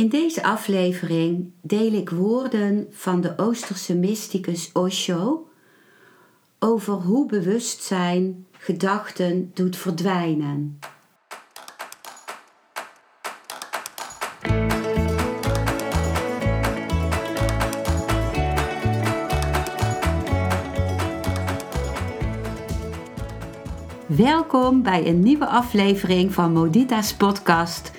In deze aflevering deel ik woorden van de Oosterse mysticus Osho over hoe bewustzijn gedachten doet verdwijnen. Welkom bij een nieuwe aflevering van Modita's podcast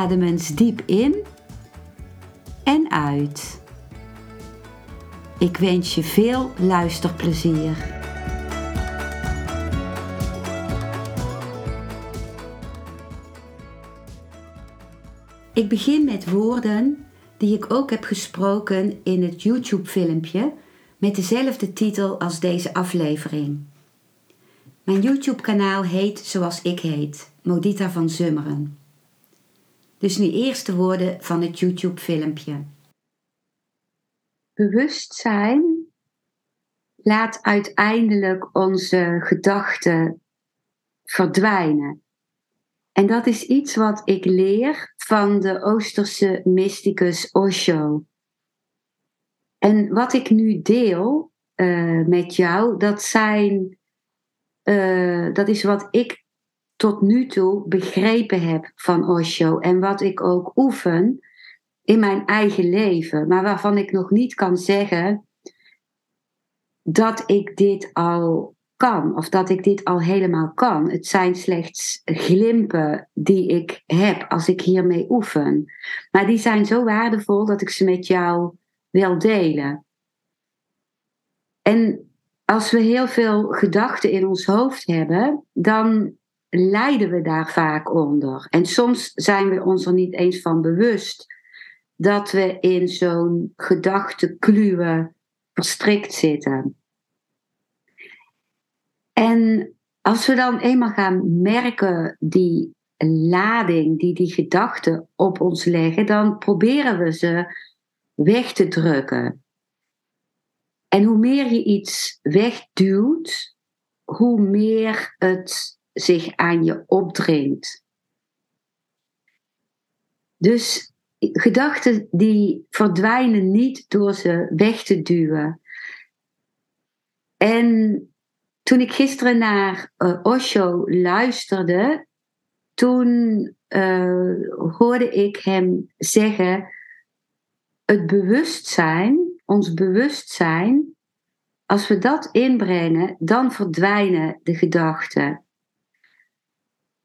Adem eens diep in en uit. Ik wens je veel luisterplezier. Ik begin met woorden die ik ook heb gesproken in het YouTube-filmpje met dezelfde titel als deze aflevering. Mijn YouTube-kanaal heet zoals ik heet, Modita van Zummeren. Dus nu eerst de woorden van het YouTube-filmpje. Bewustzijn laat uiteindelijk onze gedachten verdwijnen. En dat is iets wat ik leer van de Oosterse mysticus Osho. En wat ik nu deel uh, met jou, dat zijn uh, dat is wat ik tot nu toe begrepen heb van Osho en wat ik ook oefen in mijn eigen leven, maar waarvan ik nog niet kan zeggen dat ik dit al kan of dat ik dit al helemaal kan. Het zijn slechts glimpen die ik heb als ik hiermee oefen. Maar die zijn zo waardevol dat ik ze met jou wil delen. En als we heel veel gedachten in ons hoofd hebben, dan lijden we daar vaak onder. En soms zijn we ons er niet eens van bewust dat we in zo'n gedachtenkluwe verstrikt zitten. En als we dan eenmaal gaan merken die lading die die gedachten op ons leggen, dan proberen we ze weg te drukken. En hoe meer je iets wegduwt, hoe meer het zich aan je opdringt. Dus gedachten die verdwijnen niet door ze weg te duwen. En toen ik gisteren naar uh, Osho luisterde, toen uh, hoorde ik hem zeggen: het bewustzijn ons bewustzijn, als we dat inbrengen, dan verdwijnen de gedachten.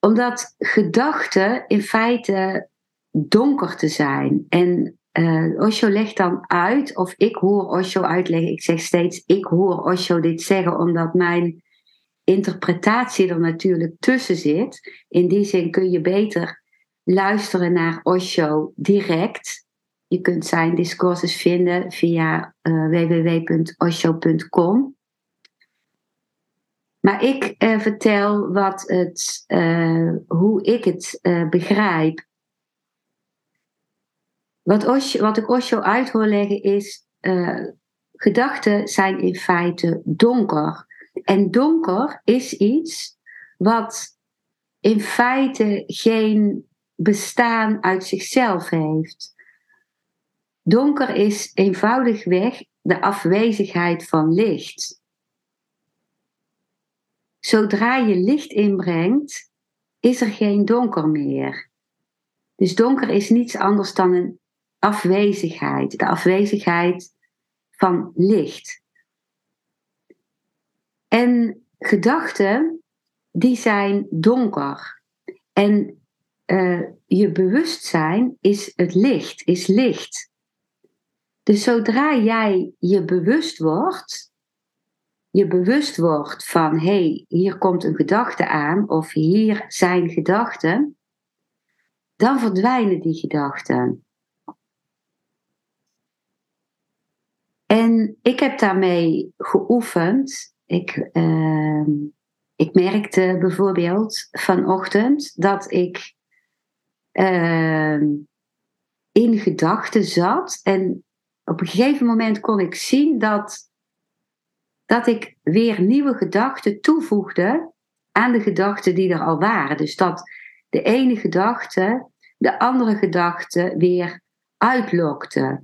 Omdat gedachten in feite donker te zijn. En uh, Osho legt dan uit, of ik hoor Osho uitleggen, ik zeg steeds ik hoor Osho dit zeggen, omdat mijn interpretatie er natuurlijk tussen zit. In die zin kun je beter luisteren naar Osho direct je kunt zijn discourses vinden via uh, www.osho.com. Maar ik uh, vertel wat het, uh, hoe ik het begrijp. Wat, wat ik Osho uit hoor leggen is, gedachten zijn in feite donker. En donker is iets wat in feite geen bestaan uit zichzelf heeft. Donker is eenvoudigweg de afwezigheid van licht. Zodra je licht inbrengt, is er geen donker meer. Dus donker is niets anders dan een afwezigheid, de afwezigheid van licht. En gedachten, die zijn donker. En uh, je bewustzijn is het licht, is licht. Dus zodra jij je bewust wordt, je bewust wordt van hé, hey, hier komt een gedachte aan of hier zijn gedachten, dan verdwijnen die gedachten. En ik heb daarmee geoefend. Ik, uh, ik merkte bijvoorbeeld vanochtend dat ik uh, in gedachten zat. En op een gegeven moment kon ik zien dat, dat ik weer nieuwe gedachten toevoegde aan de gedachten die er al waren. Dus dat de ene gedachte de andere gedachte weer uitlokte.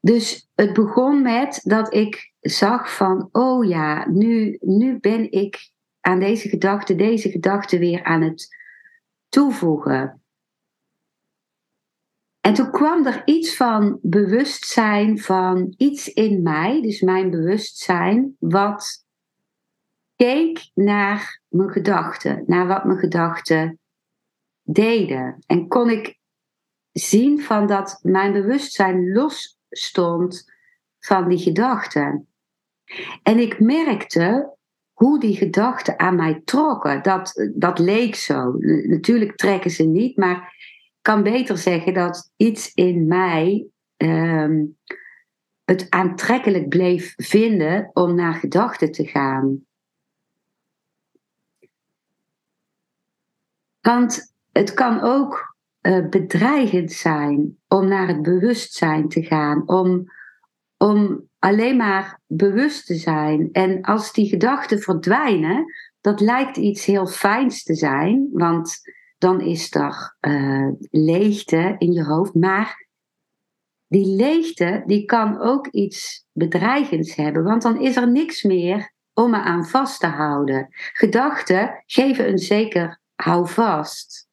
Dus het begon met dat ik zag van, oh ja, nu, nu ben ik aan deze gedachte, deze gedachte weer aan het toevoegen. En toen kwam er iets van bewustzijn van iets in mij, dus mijn bewustzijn, wat keek naar mijn gedachten, naar wat mijn gedachten deden. En kon ik zien van dat mijn bewustzijn los stond van die gedachten. En ik merkte hoe die gedachten aan mij trokken. Dat, dat leek zo. Natuurlijk trekken ze niet, maar kan beter zeggen dat iets in mij ehm, het aantrekkelijk bleef vinden om naar gedachten te gaan. Want het kan ook uh, bedreigend zijn om naar het bewustzijn te gaan, om, om alleen maar bewust te zijn. En als die gedachten verdwijnen, dat lijkt iets heel fijns te zijn, want dan is er uh, leegte in je hoofd. Maar die leegte, die kan ook iets bedreigends hebben, want dan is er niks meer om me aan vast te houden. Gedachten geven een zeker houvast.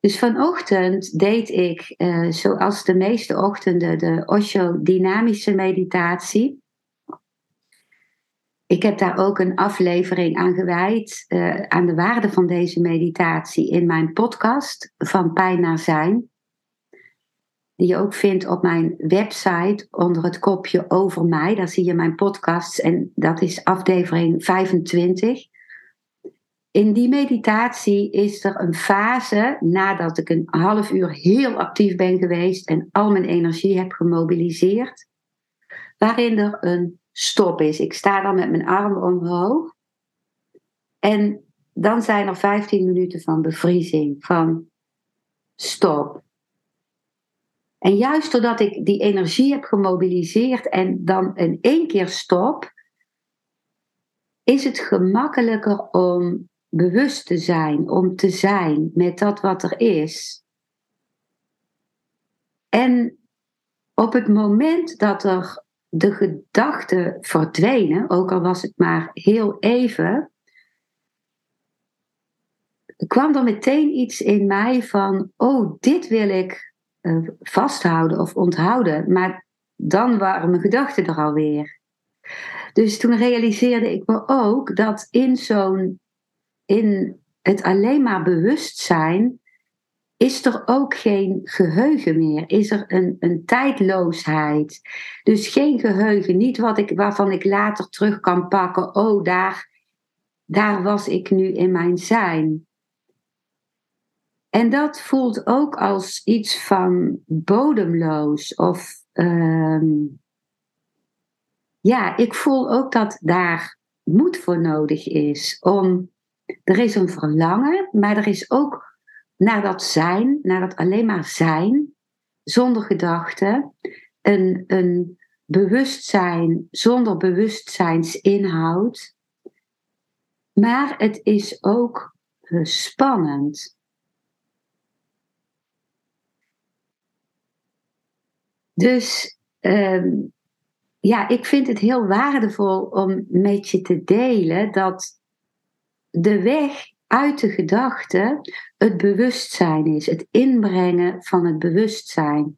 Dus vanochtend deed ik, uh, zoals de meeste ochtenden, de Osho-dynamische meditatie. Ik heb daar ook een aflevering aan gewijd, uh, aan de waarde van deze meditatie in mijn podcast van Pijn naar Zijn. Die je ook vindt op mijn website onder het kopje Over mij. Daar zie je mijn podcasts en dat is aflevering 25 in die meditatie is er een fase nadat ik een half uur heel actief ben geweest en al mijn energie heb gemobiliseerd, waarin er een stop is. Ik sta dan met mijn arm omhoog en dan zijn er 15 minuten van bevriezing, van stop. En juist doordat ik die energie heb gemobiliseerd en dan in één keer stop, is het gemakkelijker om bewust te zijn, om te zijn met dat wat er is. En op het moment dat er de gedachten verdwenen, ook al was het maar heel even, kwam er meteen iets in mij van, oh, dit wil ik uh, vasthouden of onthouden. Maar dan waren mijn gedachten er alweer. Dus toen realiseerde ik me ook dat in zo'n in het alleen maar bewustzijn is er ook geen geheugen meer. Is er een, een tijdloosheid. Dus geen geheugen, niet wat ik, waarvan ik later terug kan pakken. Oh, daar, daar was ik nu in mijn zijn. En dat voelt ook als iets van bodemloos. Of ehm, ja, ik voel ook dat daar moed voor nodig is om er is een verlangen, maar er is ook naar dat zijn, naar dat alleen maar zijn, zonder gedachten, een, een bewustzijn zonder bewustzijnsinhoud. Maar het is ook spannend. Dus ehm, ja, ik vind het heel waardevol om met je te delen dat de weg uit de gedachte het bewustzijn is, het inbrengen van het bewustzijn,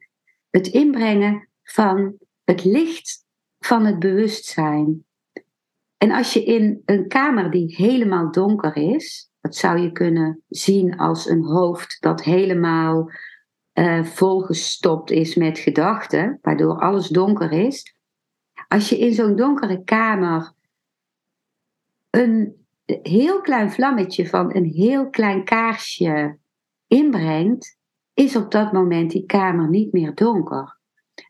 het inbrengen van het licht van het bewustzijn. En als je in een kamer die helemaal donker is, dat zou je kunnen zien als een hoofd dat helemaal uh, volgestopt is met gedachten, waardoor alles donker is. Als je in zo'n donkere kamer een heel klein vlammetje van een heel klein kaarsje inbrengt, is op dat moment die kamer niet meer donker.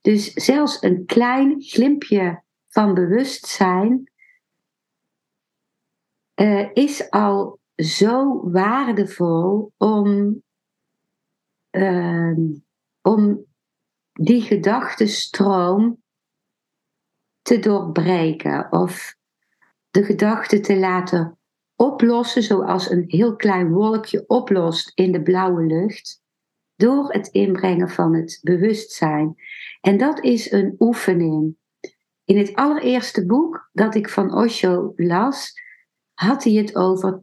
Dus zelfs een klein glimpje van bewustzijn uh, is al zo waardevol om, uh, om die gedachtenstroom te doorbreken of de gedachte te laten oplossen zoals een heel klein wolkje oplost in de blauwe lucht door het inbrengen van het bewustzijn. En dat is een oefening. In het allereerste boek dat ik van Osho las, had hij het over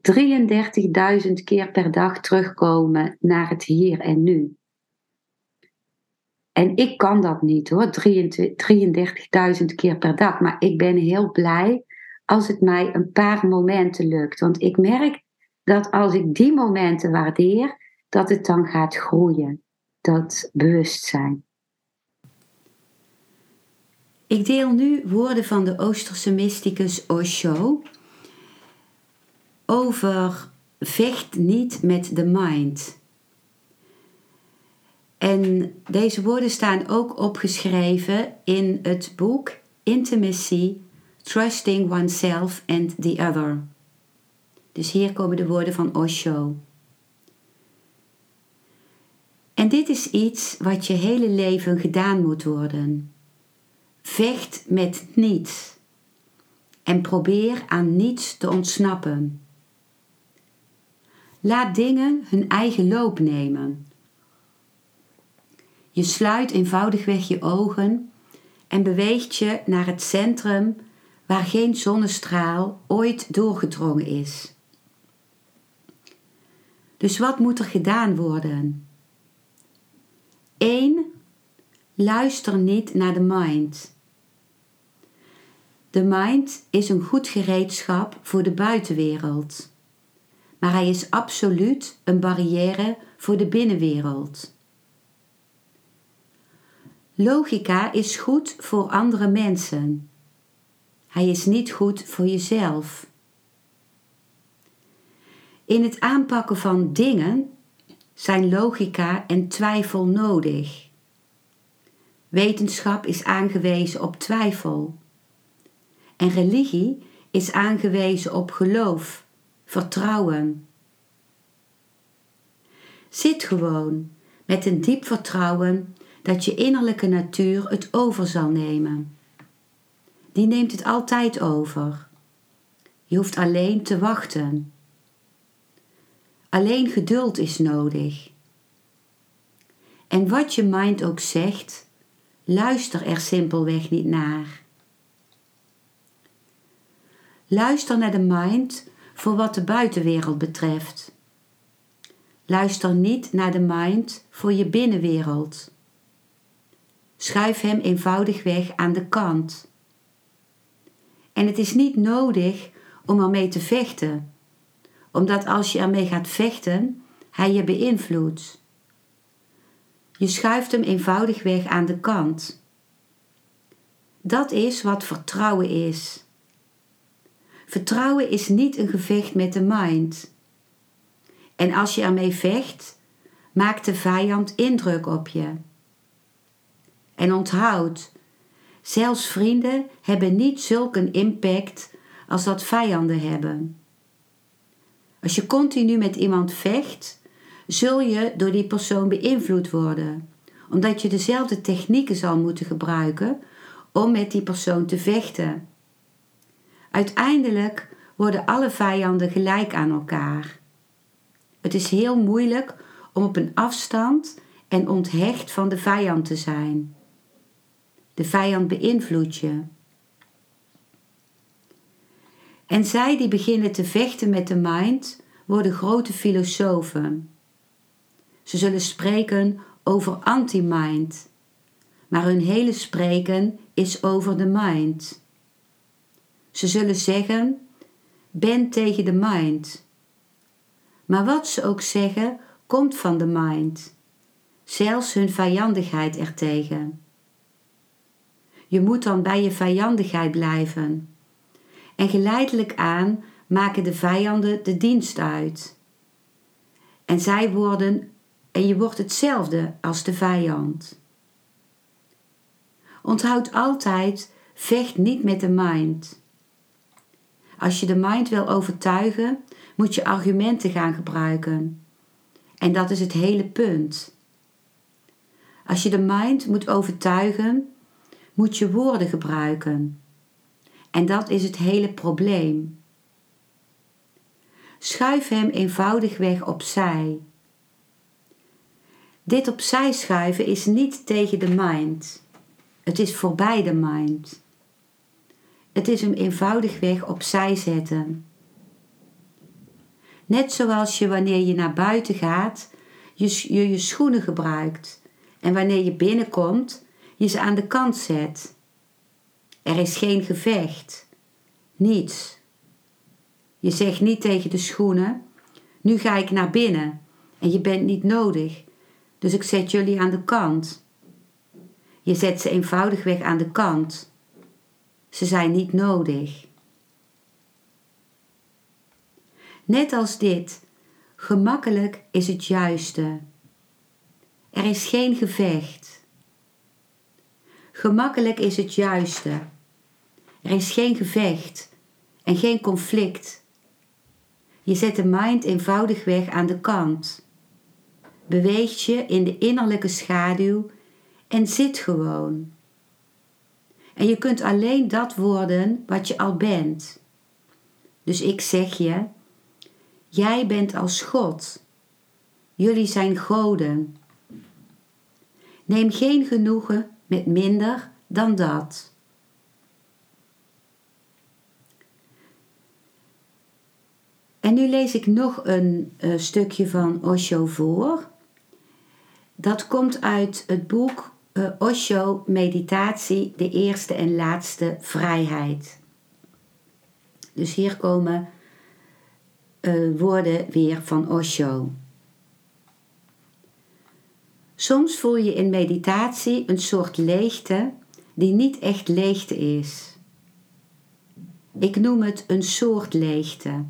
33.000 keer per dag terugkomen naar het hier en nu. En ik kan dat niet hoor, 33.000 keer per dag. Maar ik ben heel blij als het mij een paar momenten lukt. Want ik merk dat als ik die momenten waardeer, dat het dan gaat groeien. Dat bewustzijn. Ik deel nu woorden van de Oosterse mysticus Osho over vecht niet met de mind. En deze woorden staan ook opgeschreven in het boek Intimacy, Trusting Oneself and the Other. Dus hier komen de woorden van Osho. En dit is iets wat je hele leven gedaan moet worden. Vecht met niets en probeer aan niets te ontsnappen. Laat dingen hun eigen loop nemen. Je sluit eenvoudigweg je ogen en beweegt je naar het centrum waar geen zonnestraal ooit doorgedrongen is. Dus wat moet er gedaan worden? 1. Luister niet naar de mind. De mind is een goed gereedschap voor de buitenwereld, maar hij is absoluut een barrière voor de binnenwereld. Logica is goed voor andere mensen. Hij is niet goed voor jezelf. In het aanpakken van dingen zijn logica en twijfel nodig. Wetenschap is aangewezen op twijfel. En religie is aangewezen op geloof, vertrouwen. Zit gewoon met een diep vertrouwen dat je innerlijke natuur het over zal nemen. Die neemt het altijd over. Je hoeft alleen te wachten. Alleen geduld is nodig. En wat je mind ook zegt, luister er simpelweg niet naar. Luister naar de mind voor wat de buitenwereld betreft. Luister niet naar de mind voor je binnenwereld. Schuif hem eenvoudigweg aan de kant. En het is niet nodig om ermee te vechten, omdat als je ermee gaat vechten, hij je beïnvloedt. Je schuift hem eenvoudigweg aan de kant. Dat is wat vertrouwen is. Vertrouwen is niet een gevecht met de mind. En als je ermee vecht, maakt de vijand indruk op je. En onthoud, zelfs vrienden hebben niet zulk een impact als dat vijanden hebben. Als je continu met iemand vecht, zul je door die persoon beïnvloed worden, omdat je dezelfde technieken zal moeten gebruiken om met die persoon te vechten. Uiteindelijk worden alle vijanden gelijk aan elkaar. Het is heel moeilijk om op een afstand en onthecht van de vijand te zijn. De vijand beïnvloedt je. En zij die beginnen te vechten met de mind, worden grote filosofen. Ze zullen spreken over anti-mind, maar hun hele spreken is over de mind. Ze zullen zeggen: ben tegen de mind. Maar wat ze ook zeggen, komt van de mind, zelfs hun vijandigheid ertegen. Je moet dan bij je vijandigheid blijven. En geleidelijk aan maken de vijanden de dienst uit. En zij worden, en je wordt hetzelfde als de vijand. Onthoud altijd, vecht niet met de mind. Als je de mind wil overtuigen, moet je argumenten gaan gebruiken. En dat is het hele punt. Als je de mind moet overtuigen, moet je woorden gebruiken. En dat is het hele probleem. Schuif hem eenvoudigweg opzij. Dit opzij schuiven is niet tegen de mind. Het is voorbij de mind. Het is hem eenvoudigweg opzij zetten. Net zoals je wanneer je naar buiten gaat, je je, je schoenen gebruikt en wanneer je binnenkomt, je ze aan de kant zet. Er is geen gevecht. Niets. Je zegt niet tegen de schoenen: Nu ga ik naar binnen en je bent niet nodig, dus ik zet jullie aan de kant. Je zet ze eenvoudigweg aan de kant. Ze zijn niet nodig. Net als dit, gemakkelijk is het juiste. Er is geen gevecht. Gemakkelijk is het juiste. Er is geen gevecht en geen conflict. Je zet de mind eenvoudigweg aan de kant. Beweegt je in de innerlijke schaduw en zit gewoon. En je kunt alleen dat worden wat je al bent. Dus ik zeg je, jij bent als God. Jullie zijn goden. Neem geen genoegen met minder dan dat. En nu lees ik nog een uh, stukje van Osho voor. Dat komt uit het boek uh, Osho Meditatie, de eerste en laatste vrijheid. Dus hier komen uh, woorden weer van Osho. Soms voel je in meditatie een soort leegte die niet echt leegte is. Ik noem het een soort leegte.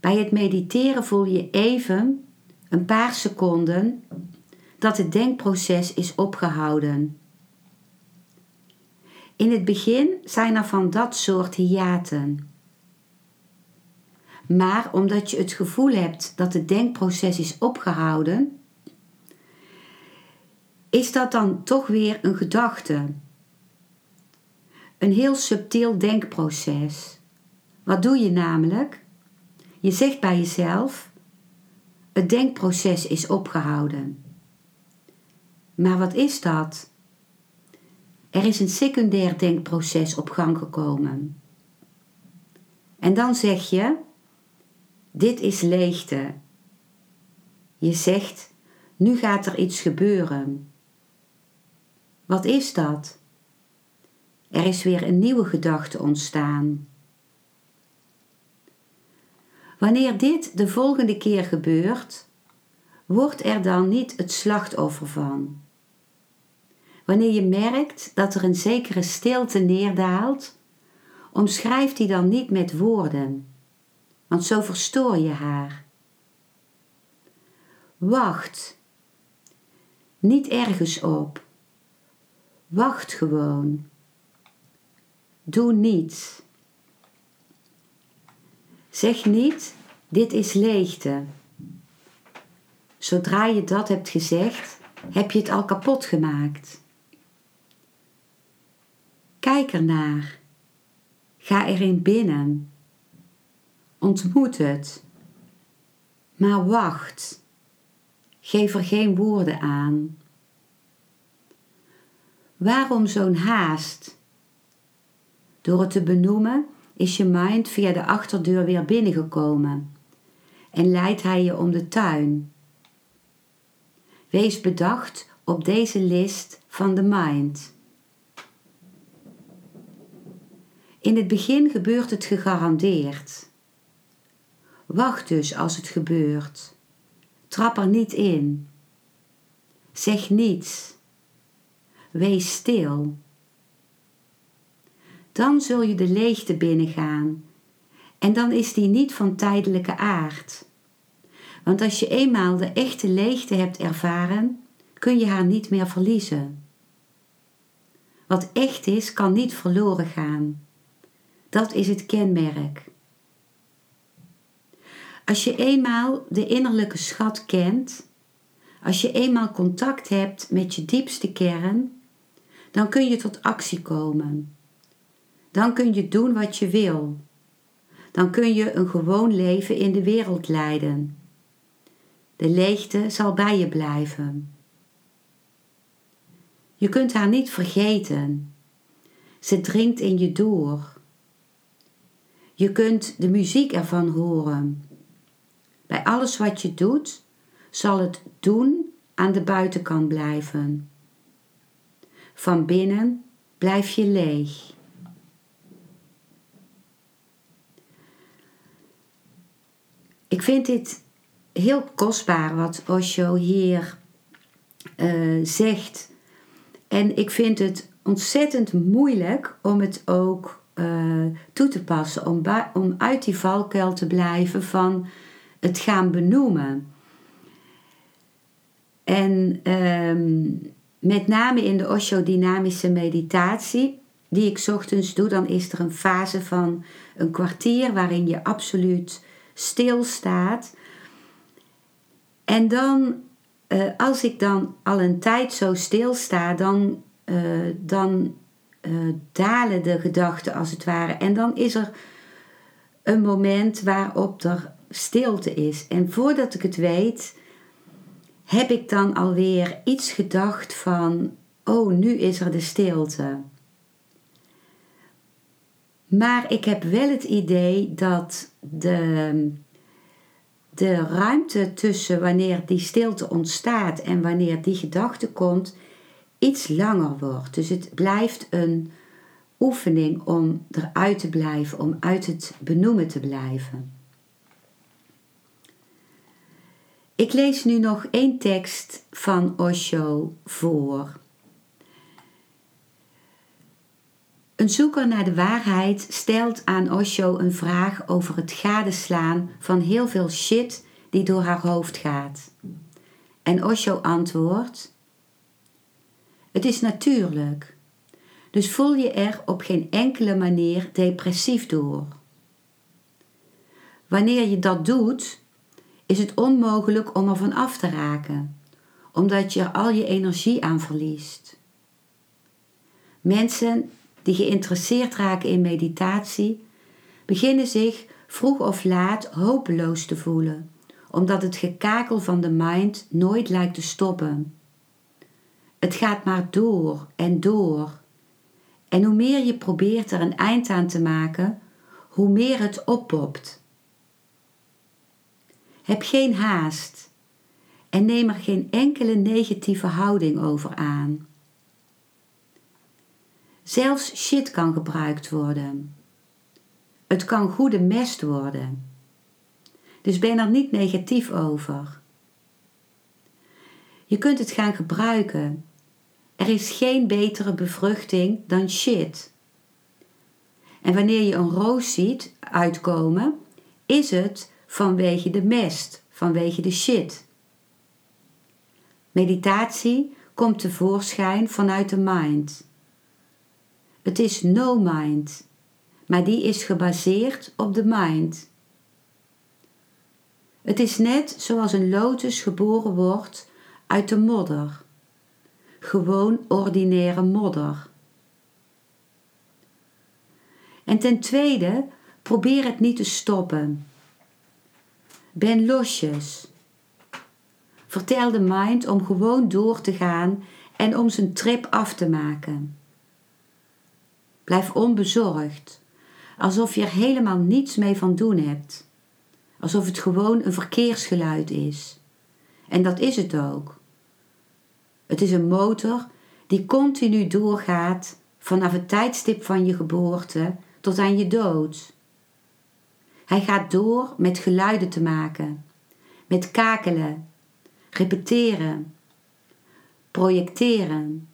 Bij het mediteren voel je even, een paar seconden, dat het denkproces is opgehouden. In het begin zijn er van dat soort hiaten. Maar omdat je het gevoel hebt dat het denkproces is opgehouden, is dat dan toch weer een gedachte. Een heel subtiel denkproces. Wat doe je namelijk? Je zegt bij jezelf: het denkproces is opgehouden. Maar wat is dat? Er is een secundair denkproces op gang gekomen. En dan zeg je: dit is leegte. Je zegt: nu gaat er iets gebeuren. Wat is dat? Er is weer een nieuwe gedachte ontstaan. Wanneer dit de volgende keer gebeurt, wordt er dan niet het slachtoffer van. Wanneer je merkt dat er een zekere stilte neerdaalt, omschrijf die dan niet met woorden, want zo verstoor je haar. Wacht, niet ergens op. Wacht gewoon. Doe niets. Zeg niet, dit is leegte. Zodra je dat hebt gezegd, heb je het al kapot gemaakt. Kijk ernaar. Ga erin binnen. Ontmoet het. Maar wacht. Geef er geen woorden aan. Waarom zo'n haast? Door het te benoemen is je mind via de achterdeur weer binnengekomen en leidt hij je om de tuin. Wees bedacht op deze list van de mind. In het begin gebeurt het gegarandeerd. Wacht dus als het gebeurt. Trap er niet in. Zeg niets. Wees stil. Dan zul je de leegte binnengaan. En dan is die niet van tijdelijke aard. Want als je eenmaal de echte leegte hebt ervaren, kun je haar niet meer verliezen. Wat echt is, kan niet verloren gaan. Dat is het kenmerk. Als je eenmaal de innerlijke schat kent, als je eenmaal contact hebt met je diepste kern, dan kun je tot actie komen. Dan kun je doen wat je wil. Dan kun je een gewoon leven in de wereld leiden. De leegte zal bij je blijven. Je kunt haar niet vergeten. Ze dringt in je door. Je kunt de muziek ervan horen. Bij alles wat je doet, zal het doen aan de buitenkant blijven. Van binnen blijf je leeg. Ik vind dit heel kostbaar wat Osho hier uh, zegt. En ik vind het ontzettend moeilijk om het ook uh, toe te passen, om, om uit die valkuil te blijven van het gaan benoemen. En um, met name in de Osho-dynamische meditatie, die ik ochtends doe, dan is er een fase van een kwartier waarin je absoluut stilstaat. En dan, uh, als ik dan al een tijd zo stilsta, dan, uh, dan uh, dalen de gedachten als het ware. En dan is er een moment waarop er stilte is. En voordat ik het weet, heb ik dan alweer iets gedacht van, oh, nu is er de stilte. Maar ik heb wel het idee dat de, de ruimte tussen wanneer die stilte ontstaat en wanneer die gedachte komt, iets langer wordt. Dus het blijft een oefening om eruit te blijven, om uit het benoemen te blijven. Ik lees nu nog één tekst van Osho voor. Een zoeker naar de waarheid stelt aan Osho een vraag over het gadeslaan van heel veel shit die door haar hoofd gaat. En Osho antwoordt: Het is natuurlijk. Dus voel je er op geen enkele manier depressief door. Wanneer je dat doet, is het onmogelijk om er van af te raken, omdat je er al je energie aan verliest. Mensen die geïnteresseerd raken in meditatie beginnen zich vroeg of laat hopeloos te voelen, omdat het gekakel van de mind nooit lijkt te stoppen. Het gaat maar door en door. En hoe meer je probeert er een eind aan te maken, hoe meer het oppopt heb geen haast en neem er geen enkele negatieve houding over aan. Zelfs shit kan gebruikt worden. Het kan goede mest worden. Dus ben er niet negatief over. Je kunt het gaan gebruiken. Er is geen betere bevruchting dan shit. En wanneer je een roos ziet uitkomen, is het vanwege de mest, vanwege de shit. Meditatie komt tevoorschijn vanuit de mind. Het is no mind, maar die is gebaseerd op de mind. Het is net zoals een lotus geboren wordt uit de modder. Gewoon ordinaire modder. En ten tweede, probeer het niet te stoppen. Ben losjes. Vertel de mind om gewoon door te gaan en om zijn trip af te maken. Blijf onbezorgd, alsof je er helemaal niets mee van doen hebt. Alsof het gewoon een verkeersgeluid is. En dat is het ook. Het is een motor die continu doorgaat vanaf het tijdstip van je geboorte tot aan je dood. Hij gaat door met geluiden te maken, met kakelen, repeteren, projecteren,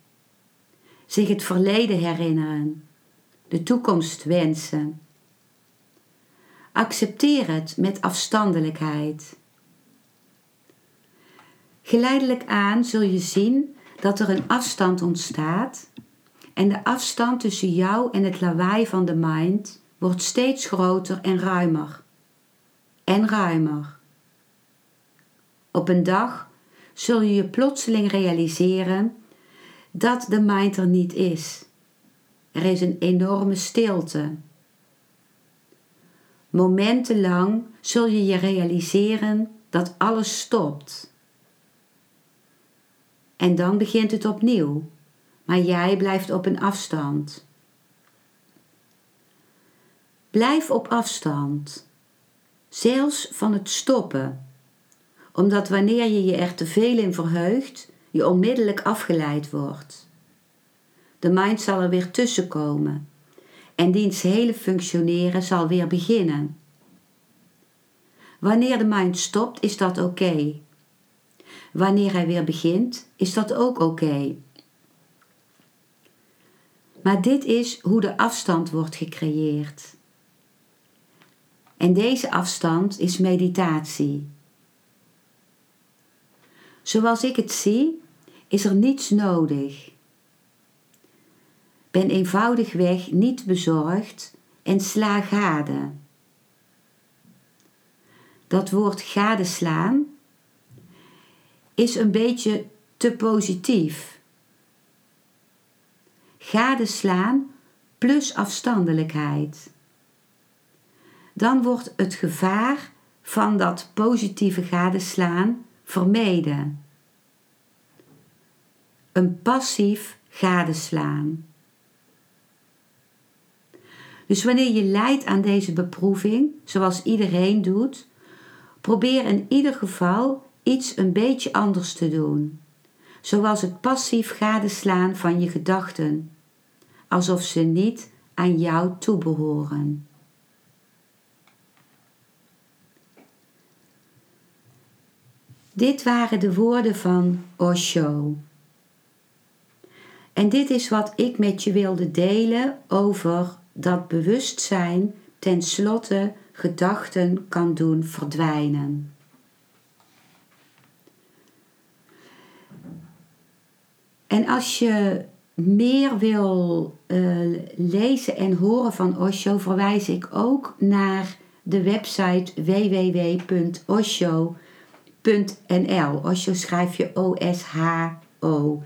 zich het verleden herinneren, de toekomst wensen. Accepteer het met afstandelijkheid. Geleidelijk aan zul je zien dat er een afstand ontstaat En de afstand tussen jou en het lawaai van de mind wordt steeds groter en ruimer. En ruimer. Op een dag zul je je plotseling realiseren dat de mind er niet is. Er is een enorme stilte. Momentenlang zul je je realiseren dat alles stopt. En dan begint het opnieuw, maar jij blijft op een afstand. Blijf op afstand, zelfs van het stoppen, omdat wanneer je je er te veel in verheugt, je onmiddellijk afgeleid wordt. De mind zal er weer tussenkomen en diens hele functioneren zal weer beginnen. Wanneer de mind stopt, is dat oké. Wanneer hij weer begint, is dat ook oké. Maar dit is hoe de afstand wordt gecreëerd. En deze afstand is meditatie. Zoals ik het zie, is er niets nodig. Ben eenvoudigweg niet bezorgd en sla gade. Dat woord gadeslaan is een beetje te positief. Gadeslaan plus afstandelijkheid. Dan wordt het gevaar van dat positieve gadeslaan vermeden. Een passief gadeslaan. Dus wanneer je lijdt aan deze beproeving, zoals iedereen doet, probeer in ieder geval iets een beetje anders te doen. Zoals het passief gadeslaan van je gedachten, alsof ze niet aan jou toebehoren. Dit waren de woorden van Osho. En dit is wat ik met je wilde delen over dat bewustzijn tenslotte gedachten kan doen verdwijnen. En als je meer wil uh, lezen en horen van Osho, verwijs ik ook naar de website www.osho.nl .nl. Osho schrijf je O-S-H-O.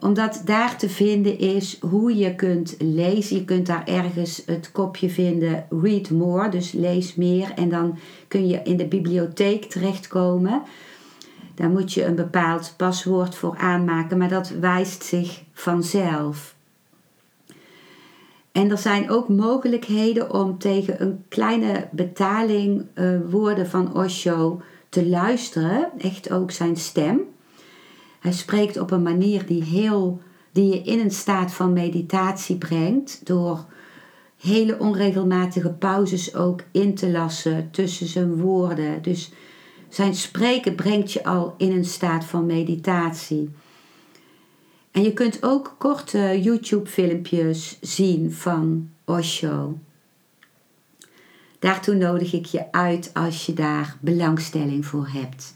Omdat daar te vinden is hoe je kunt lezen. Je kunt daar ergens het kopje vinden Read More, dus lees meer. En dan kun je in de bibliotheek terechtkomen. Daar moet je een bepaald paswoord voor aanmaken, maar dat wijst zich vanzelf. En er zijn ook mogelijkheden om tegen een kleine betaling uh, woorden van Osho te luisteren, echt ook zijn stem. Hij spreekt op een manier die, heel, die je in een staat van meditatie brengt, door hele onregelmatige pauzes ook in te lassen tussen zijn woorden. Dus zijn spreken brengt je al in een staat van meditatie. En je kunt ook korte YouTube-filmpjes zien van Osho. Daartoe nodig ik je uit als je daar belangstelling voor hebt.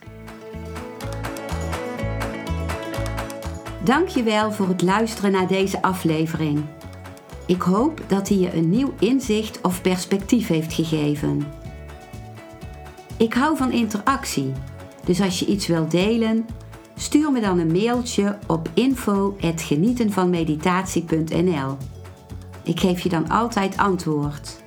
Dankjewel voor het luisteren naar deze aflevering. Ik hoop dat hij je een nieuw inzicht of perspectief heeft gegeven. Ik hou van interactie, dus als je iets wilt delen, stuur me dan een mailtje op info@genietenvanmeditatie.nl. Ik geef je dan altijd antwoord.